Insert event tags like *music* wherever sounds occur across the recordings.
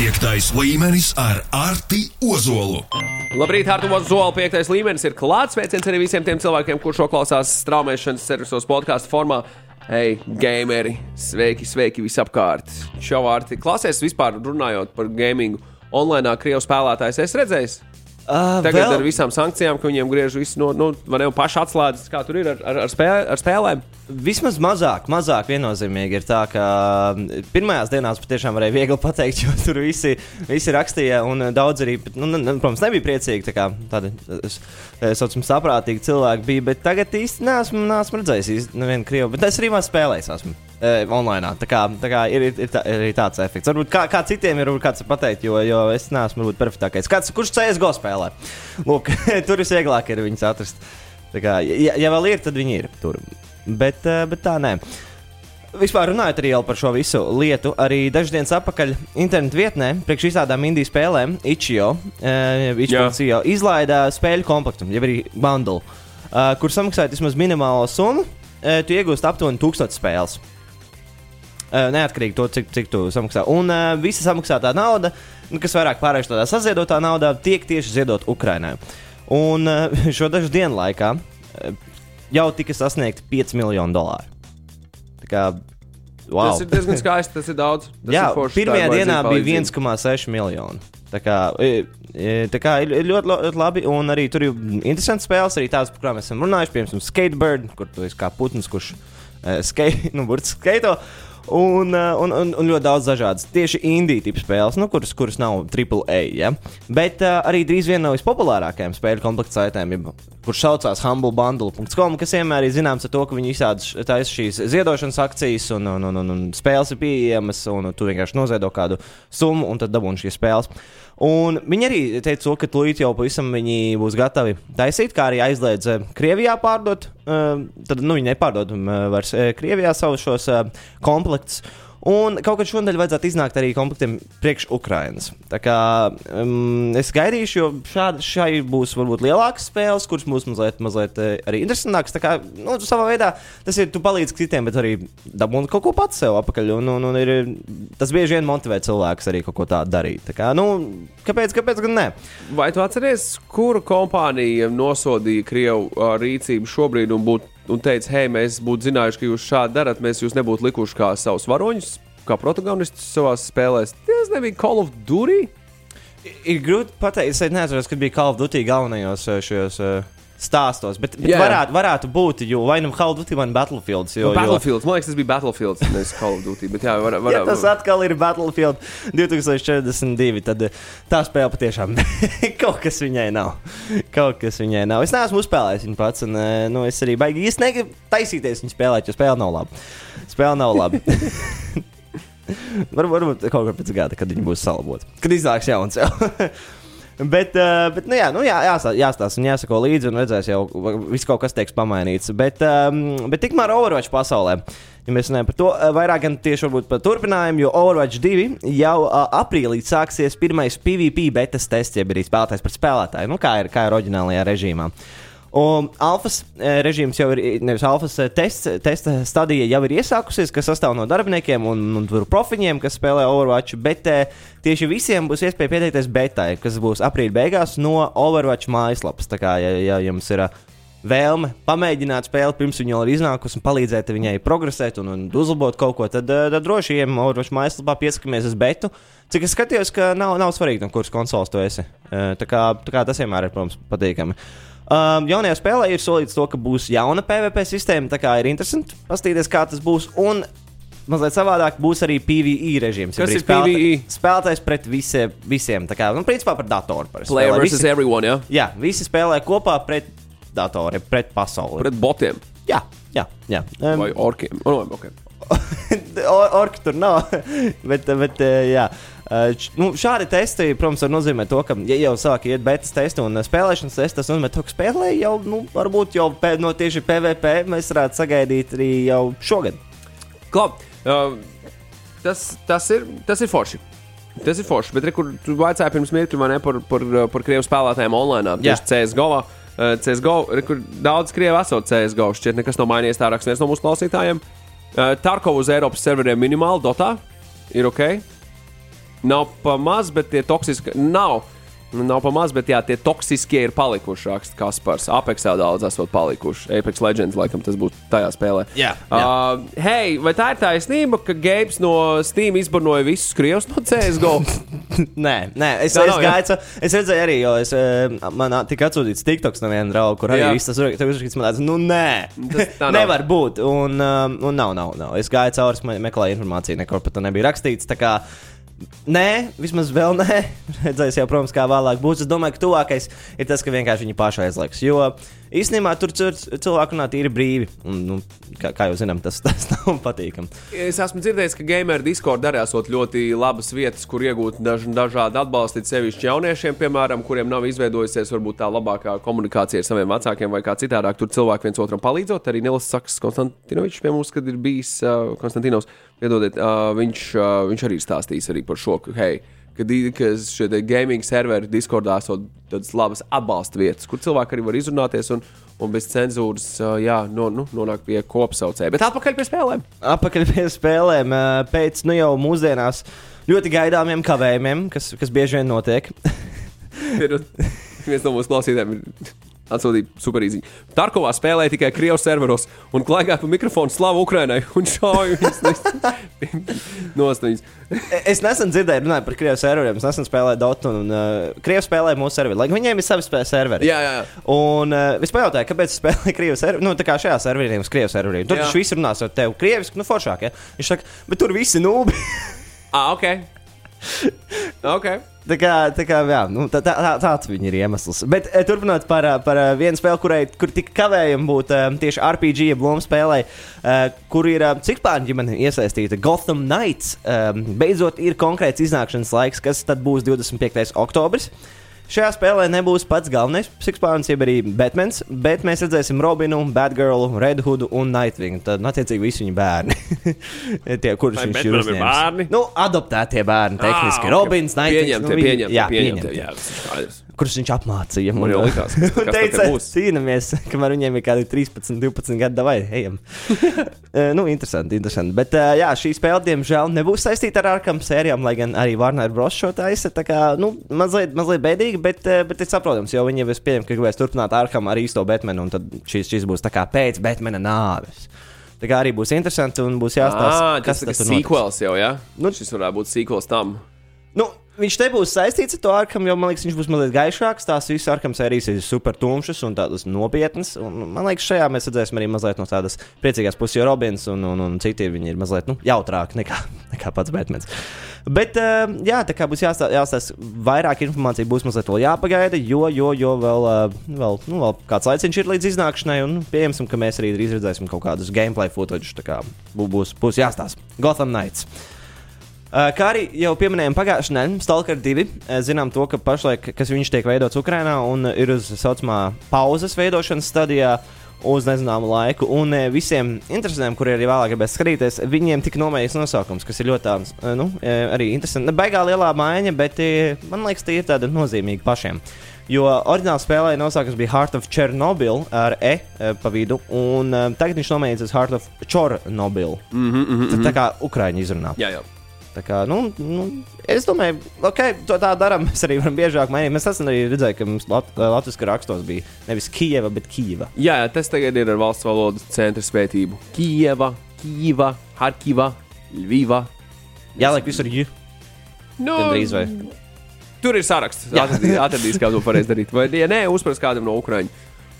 Piektais līmenis ar Arti Ozolu. Labrīt, Artur Zola. Piektais līmenis ir klāts. Sveiciens arī visiem tiem cilvēkiem, kurš klausās straumēšanas servisos podkāstu formā. Hei, gameri! Sveiki, sveiki visapkārt! Šo vārdu klasēs vispār runājot par gamingu. Online krievu spēlētājs es redzēju. Uh, Tagad vēl- ar visām sankcijām, ka viņiem griež visu no, no vai ne, pašu atslēdzes, kā tur ir ar, ar, ar, spēlē, ar spēlēm. Vismaz mazāk, mazāk viennozīmīgi ir tā, ka mm, pirmajās dienās patiešām varēja viegli pateikt, jo tur visi, visi rakstīja, un daudz arī, nu, nu, nu, protams, nebija priecīgi. Tā kā tādi, saucam, saprātīgi cilvēki bija, bet tagad īsti neesmu, neesmu redzējis īsti nevienu krievu, bet es arī maz spēlējis esmu. E, Online. Tā kā, tā kā ir, ir, tā, ir tāds efekts. Varbūt kā, kā citiem ir, kāds pateikt, jo, jo es neesmu varbūt perfektākais. Kāds, kurš CSGO spēlē? Lūk, *laughs* tur visvieglāk ir viņus atrast. Tā kā, ja, ja vēl ir, tad viņi ir tur. Bet, eh, bet tā nē. Vispār runājot arī par šo visu lietu, arī dažas dienas atpakaļ internetu vietnē, priekš visādām indiju spēlēm, Ichio, uh, Ichio izlaida spēļu komplektu, jau arī bundle, uh, kur samaksājot vismaz minimālo summu, uh, tu iegūsi aptuveni 1000 spēles. Uh, neatkarīgi no tā, cik, cik tu samaksā. Un uh, visa samaksātā nauda, nu, kas vairāk pārējais tādā saziedotā naudā, tiek tieši ziedot Ukrainai. Un uh, *laughs* šo dažu dienu laikā uh, jau tika sasniegti 5 miljoni dolāru. Tā kā, wow. Tas ir diezgan skaisti, tas ir daudz. Tas Jā, ir forši, pirmajā ir dienā bija palīdzība. 1,6 miljoni. Tā kā, tā kā ir ļoti, ļoti labi, un arī tur ir interesanti spēles, arī tās, par kurām mēs esam runājuši, piemēram, Skatebird, kur tu esi kā putns, kurš uh, skate, *laughs* nu, skaito. Un, uh, un, un, un ļoti daudz dažādas tieši indiju tipu spēles, nu, kuras, kuras nav AAA. Ja? Bet uh, arī drīz viena no vispopulārākajām spēļu komplekta saitēm, jeb- kurš saucās humblebundle.com, kas vienmēr ir zināms ar to, ka viņi izsāda taisa šīs ziedošanas akcijas, un, un, un, un, un spēles ir pieejamas, un tu vienkārši noziedo kādu summu, un tad dabūni šīs spēles. Un viņi arī teica, ka tūlīt jau pavisam viņi būs gatavi taisīt, kā arī aizliedz eh, Krievijā pārdot. eh, Tad nu, viņi nepārdod um, vairs eh, Krievijā savus šos eh, komplektus. Un kaut kad šonadēļ vajadzētu iznākt arī komplektiem priekš Ukrainas. Tā kā um, es gaidīšu, jo šādi, šai būs varbūt lielākas spēles, kuras būs mazliet, mazliet eh, arī interesantākas. Tā kā nu, savā veidā tas ir, tu palīdzi citiem, bet arī dabūni kaut ko pats sev apakaļ. Un, un, un ir, tas bieži vien motivē cilvēkus arī kaut ko tādu darīt. Tā kā, nu, kāpēc, kāpēc gan ne? Vai tu atceries, kura kompānija nosodīja Krievu uh, rīcību šobrīd un, būt, un teica, hei, mēs būtu zinājuši, ka jūs šādi darat, mēs jūs nebūtu likuši kā savus varoņus, kā protagonistus savā spēlēs? Tas nebija Call of Duty. Ir grūti pateikt, es neatceros, kad bija Call of Duty galvenajos eh, šajos uh, stāstos, bet, bet Jā. varētu, varētu būt, jo vai nu Call of Duty vai nu Battlefield. Jo, Jo, Battlefield, man liekas, tas bija Battlefield, nevis Call of Duty. Bet jā, var, var, *laughs* Ja tas atkal ir Battlefield 2042, tad eh, tā spēle patiešām *laughs* kaut kas viņai nav. Kaut kas viņai nav. Es neesmu uzspēlējis viņu pats, un eh, nu, es arī baigi. Es negribu taisīties viņu spēlēt, jo spēle nav laba. Spēle nav laba. *laughs* Varbūt, varbūt kaut kā pēc gada, kad viņi būs salaboti. Kad iznāks jauns jau. Bet, uh, bet nu, jā, nu, jā, jāstāsta, jāstāsta un jāsako līdzi, un redzēs, jau viss kaut kas tiks pamainīts. Bet, um, bet tikmēr Overwatch pasaulē, ja mēs runājam par to, uh, vairāk gan tieši par turpinājumu, jo Overwatch 2 jau uh, aprīlī sāksies pirmais PvP betas tests, jeb arī spēlētājs pret spēlētāju, nu, kā ir, kā ir oriģinālajā režīmā. Un alfas eh, režīms jau ir, nevis alfas eh, tests, testa stadija jau ir iesākusies, kas sastāv no darbiniekiem un, un profiņiem, kas spēlē Overwatch. Bet eh, tieši visiem būs iespēja pieteikties betai, kas būs aprīļa beigās no Overwatch mājaslapas. Tā kā, ja, ja jums ir vēlme pamēģināt spēli pirms viņa jau ir iznākusi un palīdzēt viņai progresēt un, un uzlabot kaut ko, tad, tad droši vien Overwatch mājaslapā pieskamies uz betu. Cik es skatījos, ka nav, nav svarīgi, no kuras konsoles tu esi. Tā kā, tā kā tas vienmēr ir, protams, patīkami. Um, jaunajā spēlē ir solīts to, ka būs jauna PVP sistēma. Tā kā ir interesanti paskatīties, kā tas būs. Un mazliet savādāk būs arī PVE režīms. Kas ir PvE? Spēlētājs pret visi, visiem. Tā kā, nu, principā par datoru. parasti Player spēlē. versus Visi, everyone, jā. jā, visi spēlē kopā pret datoru, pret pasauli. Pret botiem Jā, jā. jā. Um, vai orkiem. Oh, okay. *laughs* Or- Orka tur nav. *laughs* bet, bet, eh, jā. Eh, Nu, šādi testi, protams, var nozīmēt to, ka, ja jau sāk iet betas testi un eh, spēlēšanas testi, tas nozīmē, ka spēlē jau, nu, varbūt jau no tieši PVP mēs varētu sagaidīt arī jau šogad. Klau, uh, tas, tas, ir, tas ir forši. Tas ir forši. Bet, re, kur tu vaicāji pirms mirkļa, vai ne par, par, par krievu spēlētājiem online, tieši CSGO. Uh, CSGO, re, kur daudz krievu esot CSGO, šķiet, nekas nav mainījies. Tā raksts viens no mūsu klausītājiem. Uh, Tarkovu uz Eiropas serveriem minimāli, Dotā ir ok. Nav pa maz, bet tie toksiski nav. Nu, Nav pa maz, bet jā, tie toksiskie ir palikuši. Raksta Kaspars. Apexā daudz esot palikuši. Apex Legends, laikam, tas būtu tajā spēlē. Jā, Uh, hei, vai tā ir taisnība, ka Gabs no Steam izbarnoja visus krievus no CSGO? *laughs* Nē, nē es, Tā es, jā? gaicu, es redzēju arī, jo es, eh, man ā, tika atsūtīts TikToks no viena drauga, kur arī Jā. viss tas uzrakstīts. Man tāds, nu nē, Tas tā nevar būt. Un, um, un nav, nav, nav. Es gāju cauri, me- meklēju informāciju, nekur pat nebija rakstīts. Nē, vismaz vēl nē. *laughs* Redzēs jau, protams, kā vēlāk būs. Es domāju, ka tuvākais ir tas, ka vienkārši viņi paši aizliks. Jo īstenībā tur cil- cilvēku runāt ir brīvi. Un, nu, kā, kā jau zinām, tas, *laughs* tas nav patīkami. Es esmu dzirdējis, ka gamer Discord arī esot ļoti labas vietas, kur iegūt daž, dažādu atbalstu, sevišķi jauniešiem, piemēram, kuriem nav izveidojusies varbūt tā labākā komunikācija ar saviem vecākiem vai kā citādāk. Tur cilvēki viens otram palīdzot. Arī Nils Saks Konstantinovičs pie mums, kad ir bijis uh, Konstantinovs, piedodiet, uh, viņš, uh, viņš arī stāstīs arī par šo, hei, kad i- ka šie gaming serveri Discordā esot tādas labas atbalsta vietas, kur cilvēki arī var izrunāties un, un bez cenzūras jā, no, nu, nonākt pie kopsaucēja. Bet atpakaļ pie spēlēm. Atpakaļ pie spēlēm, pēc nu jau mūsdienās ļoti gaidāmiem kavējumiem, kas, kas bieži vien notiek. *laughs* ir viens no mūsu klausītājiem. ir Atsūtīja superīziņu. Tarkovā spēlēja tikai Krievijas serveros un klaigāja pa mikrofonu slavu Ukrainai un šauja viņus *laughs* nost viņus. es nesen dzirdēju, runāju par krievu serveriem. Es nesen spēlēju Dota un uh, krievu spēlēju mūsu serveri. Lai viņiem ir savi serveri. Jā, jā. Un uh, es pajautāju, kāpēc spēlēju krievu serveri. Nu, tā kā šajā serverī uz krievu serveriem. Tur viņš viss runās ar tevi krieviski, nu, foršāk. Ja? Viņš saka, bet tur visi nūbi. *laughs* Ah, ok. *laughs* okay. Tā kā, tā kā jā, nu, tā, tā, tā, tāds viņa ir iemesls. Bet eh, turpinot par, eh, par eh, vienu spēli, kurai kur tik kavējumi būt eh, tieši RPG, jeb lomu spēlē, eh, kur ir eh, cik pāri ģimene iesaistīta. Gotham Knights eh, beidzot ir konkrēts iznākšanas laiks, kas tad būs 25. oktobris. Šajā spēlē nebūs pats galvenais psihopāns, jeb arī Batmans, bet mēs redzēsim Robinu, Batgirlu, Red Hoodu un Nightwing. Tad, nu, attiecīgi, visi viņa bērni. *laughs* Tie, kurus Vai viņš ir uzņēmis. bērni? Nu, adoptētie bērni, tehniski. Ah. Robins, Nightwing. Pieņemti, nu, viņi- pieņemti, jā, pieņemti. pieņemti. Jā, skaidrs. kurus viņš apmācīja. Man jau likās, ka- teica, cīnāmies, kamēr viņiem ir kādi 13, 12 gadi, vai ejam. *laughs* Eh, nu, interesanti, interesanti. Bet eh, jā, šī spēle, diemžēl, nebūs saistīta ar ārkam sērijām, lai gan arī Warner Bros. šo taisa. Tā kā, nu, mazliet, mazliet bēdīgi, bet, eh, bet ir saprotams, jo viņi jau es pieņemu, ka gribēs turpināt ārkam ar īsto Batmanu, un tad šis, šis būs tā kā pēc Batmana nāves. Tā kā arī būs interesanti un būs jāstāsta, Ah, tas ir tur notiks. sequels jau, jā? Nu- Nu, Šis varētu būt sequels tam. Nu, viņš nebūs saistīts ar to arkam, jo man liekas, viņš būs mazliet gaišāks. Tās visas arkam sērijas ir super tumšas un tādas nopietnas. Un, man liekas, šajā mēs redzēsim arī mazliet no tādas priecīgās puses, jo Robins un, un, un citi viņi ir mazliet nu, jautrāki nekā, *laughs* nekā pats Batmans. Bet, uh, jā, tā kā būs jāstāsta, jāstāsta vairāk informācija, būs mazliet vēl jāpagaida, jo, jo, jo vēl, uh, vēl, nu, vēl kāds laiciņš ir līdz iznākšanai, un pieņemsim, ka mēs arī drīz redzēsim kaut kādus gameplay footage. Tā kā bū- būs, būs jāstāsta Gotham Knights. Uh, kā arī jau pieminējām pagājušajā nedēļā, Stalker 2. uh, Zinām to, ka pašlaik kas viņš tiek veidots Ukrajinā un uh, ir uz tā saucamā pauzes veidošanas stadijā. Uz nezināmu laiku, un uh, visiem interesantiem, kuriem arī vēlāk gribēs skatīties, viņiem tika nomēģināts nosaukums, kas ir ļoti tāds, uh, nu, uh, arī interesants. Ne baigā lielā maiņa, bet man liekas, tie ir tādi nozīmīgi pašiem. Jo oriģinālā spēlē nosaukums bija Heart of Chernobyl ar E pa vidu, un tagad viņš nomēģinās Heart of Chernobyl. Mm -hmm, mm Mm -hmm. Tā kā Ukrāņi izrunā. Jā, jā. Tā kā, nu, nu, es domāju, ok, to tā darām. *laughs* Mēs arī varam biežāk mainīt. Mēs esam arī redzējuši, ka mums lat latviešu rakstos bija nevis Kijava, bet Kijava. Jā, jā, tas tagad ir ar valsts valodas centra svētību. Kijava, Kijava, Harkiva, Lviva. Jā, lai visur ir. Nu, Gandrīz vai? Tur ir saraksts. Atradīs, atradīs kā to pareizi darīt. Vai, ja nē, uzprast kādam no Ukrāņu.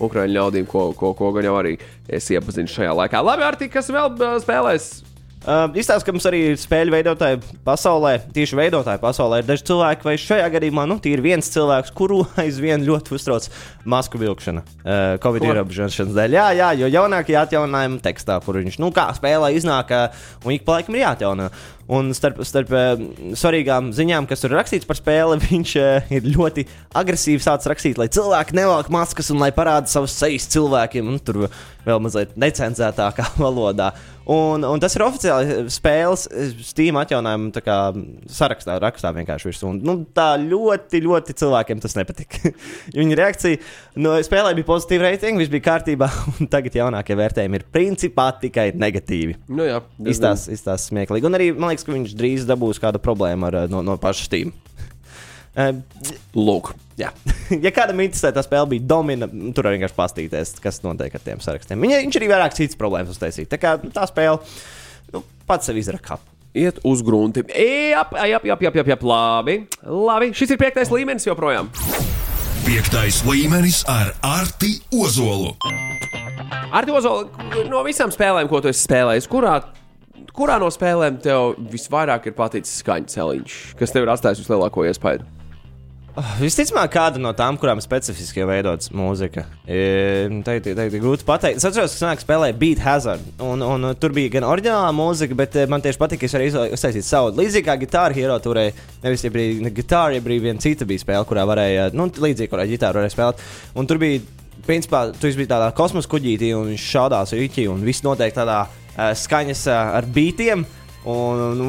Ukrāņu ļaudīm, ko, ko, ko gan jau arī es iepazinu šajā laikā. Labi, Arti, kas vēl spēlēs? Uh, Izstāsta, ka mums arī ir spēļu veidotāji pasaulē, tieši veidotāji pasaulē ir daži cilvēki, vai šajā gadījumā nu, ir viens cilvēks, kuru *laughs* aizvien ļoti uztrauc masku vilkšana, uh, Covid ierobežošanas dēļ. Jā, jā, jo jaunākajā atjauninājuma tekstā, kur viņš, nu, kā spēlē iznāk, uh, un ik pa laikam ir jāatjauno. Un starp, starp uh, svarīgām ziņām, kas tur rakstīts par spēli, *laughs* viņš uh, ir ļoti agresīvi sācis rakstīt, lai cilvēki nevelk maskas un lai parāda savus sejas cilvēkiem. Un tur vēl mazliet necenzētākā *laughs* valodā. Un, un tas ir oficiāli spēles eh, Steam atjauninājuma tā kā, sarakstā, rakstā vienkārši virsū. Un, Nu, tā ļoti, ļoti cilvēkiem tas nepatika. *laughs* Viņa reakcija no spēlē bija pozitīva reitinga, viss bija kārtībā, un tagad jaunākie vērtējumi ir principā tikai negatīvi. Nu, jā, Izstāsta izstās smieklīgi. Un arī, man liekas, liekas, ka viņš drīz dabūs kādu problēmu ar, uh, no, no paša Steam. *laughs* Lūk, jā. *laughs* ja kādam interesē, tā spēle bija domina, tur arī vienkārši pastīties, kas notiek ar tiem sarakstiem. Viņa, viņš arī vairāk citas problēmas uztaisīja. Tā kā tā spēle nu, pats sev izraka kapu. iet uz grunti. Jā, jā, jā, jā, jā, labi. labi. Šis ir piektais līmenis joprojām. Piektais līmenis ar Arti Ozolu. Ar to no visām spēlēm, ko tu esi spēlējis, kurā, kurā no spēlēm tev visvairāk ir paticis skaņas celiņš, kas tev ir atstājis vislielāko iespaidu? Visticamāk, kāda no tām, kurām specifiski ir veidotas mūzika. Tā ir grūti pateikt. Es atceros, ka senāk spēlēja Beat Hazard. Un, un, tur bija gan oriģinālā mūzika, bet eh, man tieši patika, ka es arī uztaisīju savu. Līdzīgi kā Guitar Hero turēja, nevis ja bija Guitar, ja bija viena cita bija spēle, kurā varēja, nu, līdzīgi, kurā ģitāru varēja spēlēt. Un tur bija, principā, tu biji tādā kosmosa kuģītī un viņš šaudās rīķī un viss notiek tādā skaņas uh, ar beatiem. Un, nu,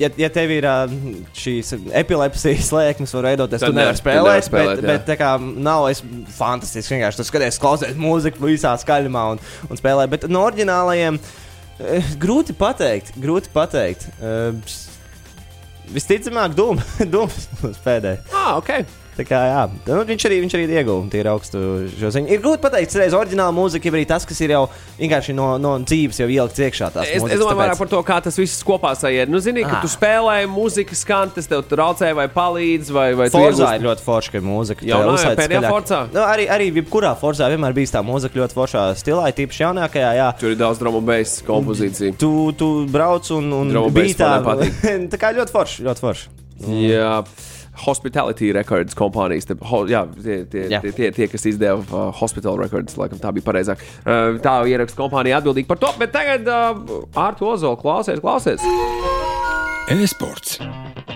ja, ja tev ir uh, šīs epilepsijas lēkmes, var veidoties, Tad tu nevar- nevari tu nevari spēlēt. spēlēt, bet, jā. bet kā nav es fantastiski. Vienkārši tu skaties, klausies mūziku visā skaļumā un, un spēlē. Bet no oriģinālajiem eh, grūti pateikt. Grūti pateikt. Visticamāk, Dūms *laughs* būs pēdējais. Ah, ok. Tā kā, jā, nu, viņš arī, viņš arī ieguva tīri augstu šo ziņu. Ir grūti pateikt, reiz oriģināla mūzika, jau arī tas, kas ir jau vienkārši no, no dzīves jau ielikts iekšā. Es, es mūzikas, domāju, vairāk tāpēc- par to, kā tas viss kopā sajiet. Nu, zini, ka Ah. tu spēlē mūziku, skan, tas tev traucē vai palīdz, vai, vai Forzā ir ļoti forša ka ir mūzika. Tā uzlaic pēdējā skaļāk. Forzā? Nu, arī, arī jebkurā forzā vienmēr bijis tā mūzika ļoti foršā stilā, ir tīpaši jaunākajā. Jā. Tur ir daudz drāmu beigas kompozīciju. Tu, tu brauc un, un bija tā, *laughs* tā kā ļoti forši. Ļoti forši. Jā. Hospitality Records kompānijas, te, ho, jā, tie, tie, Jā. tie, tie, tie, kas izdeva uh, Hospital Records, laikam tā bija pareizāk. Uh, tā ieraksta kompānija atbildīga par to, bet tagad uh, ar to zolu klausies, klausies. E-sports.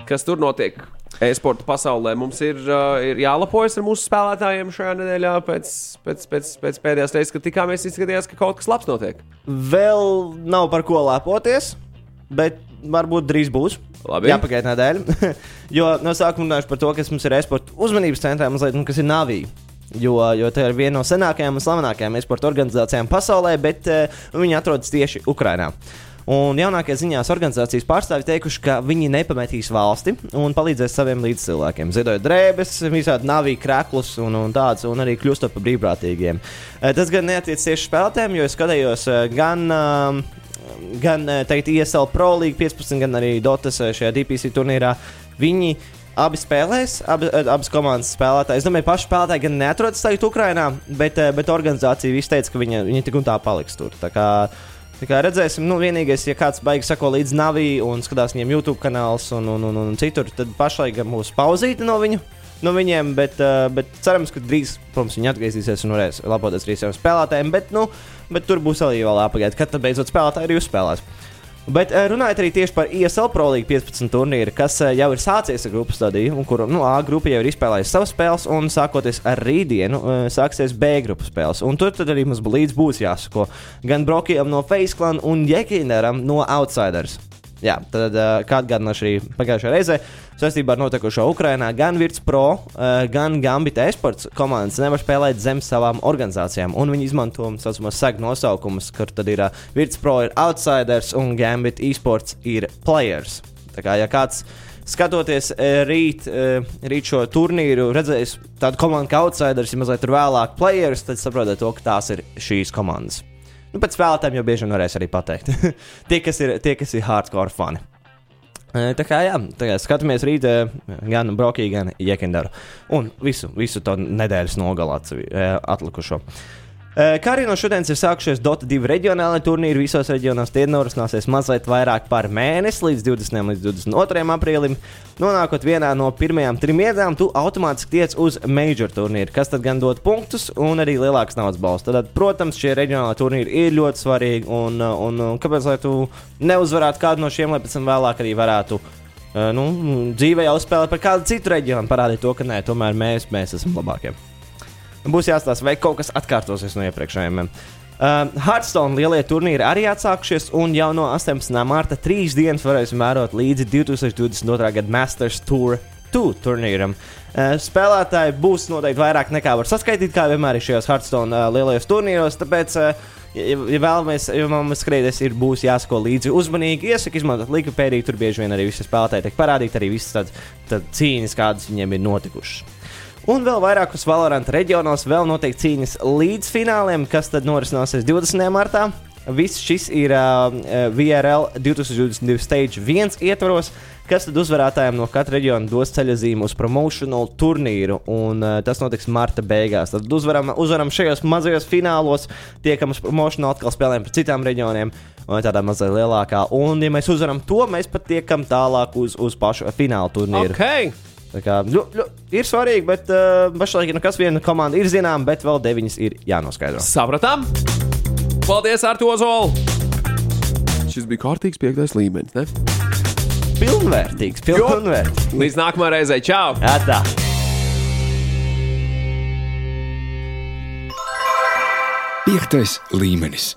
Kas tur notiek? E-sporta pasaulē mums ir, uh, ir jālapojas ar mūsu spēlētājiem šajā nedēļā. Pēc, pēc, pēc, pēc pēdējās reizes, kad tikāmies, izskatījās, ka kaut kas labs notiek. Vēl nav par ko lepoties, bet varbūt drīz būs. Labi. Jā, pagaidiet nedēļu. *laughs* jo no sākuma runāšu par to, kas mums ir e-sporta uzmanības centrā, mazliet, nu, kas ir Navija. Jo, jo tā ir viena no senākajām un slavenākajām e-sporta organizācijām pasaulē, bet uh, viņi atrodas tieši Ukrajinā. Un jaunākie ziņās organizācijas pārstāvji teikuši, ka viņi nepametīs valsti un palīdzēs saviem līdzcilvēkiem. Ziedojot drēbes, visādi navīgi krēklus un, un tādus, un arī kļūstot par brīvprātīgiem. Eh, Tas gan neatiec tieši spēlētājiem, jo es skatījos eh, gan. Um, gan eh, teikt, ESL Pro League 15, gan arī Dotas eh, šajā DPC turnīrā. Viņi abi spēlēs, abi, eh, abas komandas spēlētāji. Es domāju, paši spēlētāji gan neatrodas tagad Ukrajinā, bet, bet organizācija viss teica, ka viņi, viņi tik un tā paliks tur. Tā kā, tā kā redzēsim, nu, vienīgais, ja kāds baigs sako līdz Navī un skatās viņiem YouTube kanāls un, un, un, un citur, tad pašlaik būs pauzīta no viņu. No viņiem, bet, uh, bet cerams, ka drīz, protams, viņi atgriezīsies un varēs lepoties ar saviem spēlētājiem. Bet, nu, bet tur būs arī vēl jāpagaida, kad beidzot spēlētāji arī uzspēlēs. Bet uh, runājot arī tieši par ESL Pro League 15 turnīru, kas uh, jau ir sācies ar grupu stadiju, un kur nu, A grupa jau ir izspēlējusi savas spēles, un sākoties ar rītdienu, sāksies B grupas spēles. Un tur arī mums līdz būs jāsako gan Brokijam no Face Clan un Jekineram no Outsiders. Jā, tad uh, kā atgādināšu arī pagājušajā reizē, saistībā ar notikušo Ukrajinā, gan Virts Pro, uh, gan Gambit esports komandas nevar spēlēt zem savām organizācijām. Un viņi izmanto tā saucamos segu nosaukumus, kur tad ir uh, Virts Pro ir outsiders un Gambit esports ir players. Tā kā ja kāds skatoties eh, rīt, eh, rīt šo turnīru, redzējis tādu komandu kā outsiders, ja mazliet vēlāk players, tad saprotat to, ka tās ir šīs komandas. Nu, pēc spēlētājiem jau bieži vien varēs arī pateikt. *laughs* tie, kas ir, tie, kas ir hardcore fani. Tā kā jā, tagad skatāmies rīt eh, gan Brokiju, gan Jekendaru. Un visu, visu to nedēļas nogalā atlikušo. Kā arī no šodienas ir sākušies Dota 2 reģionālajie turnīri. Visos reģionos tie norisināsies mazliet vairāk par mēnesi, līdz 20. līdz 22. aprīlim. Nonākot vienā no pirmajām trim iedām, tu automātiski tiec uz major turnīru, kas tad gan dod punktus un arī lielākas naudas balvas. Tad, protams, šie reģionālajie turnīri ir ļoti svarīgi. Un, un, un kāpēc lai tu neuzvarētu kādu no šiem, lai pēc tam vēlāk arī varētu nu, dzīvē jau spēlēt par kādu citu reģionu, parādīt to, ka nē, tomēr mēs, mēs esam labākie. Būs jāstāsta, vai kaut kas atkārtosies no iepriekšējiem. Uh, Hearthstone lielie turnīri arī atsākušies, un jau no 18. mārta trīs dienas varēsim vērot līdzi 2022. gada Masters Tour 2 turnīram. Uh, spēlētāji būs noteikti vairāk nekā var saskaitīt, kā vienmēr ir šajos Hearthstone uh, lielajos turnīros. Tāpēc uh, ja, ja vēlamies, ja vēlamies skrēties, ir būs jāsako līdzi uzmanīgi. Iesaku izmantot Wikipēdiju, tur bieži vien arī visi spēlētāji tiek parādīti, arī visas tādas tād cīņas, kādas viņiem ir notikušas. Un vēl vairākus Valorant reģionos vēl notiek cīņas līdz fināliem, kas tad norisināsies 20. martā. Viss šis ir uh, VRL 2022 stage 1 ietvaros, kas tad uzvarētājiem no katra reģiona dos ceļojumu uz promotional turnīru. Un, uh, tas notiks marta beigās. Tad uzvaram, uzvaram šajos mazajos finālos, tiekam uz promotional, atkal spēlējam par citām reģioniem. Tādā mazliet lielākā. Un, ja mēs uzvaram to, mēs pat tiekam tālāk uz, uz pašu fināla turnīru. Okay. Kā, ļu, ļu, ir svarīgi, bet uh, pašlaik nu, kas viena komanda ir zināma, bet vēl deviņas ir jānoskaidro. Sapratām! Paldies, Artu Ozolu! Šis bija kārtīgs piektais līmenis. Ne? Pilnvērtīgs, pilnvērtīgs. Līdz nākamajai reizei, čau! Tā. Piektais līmenis.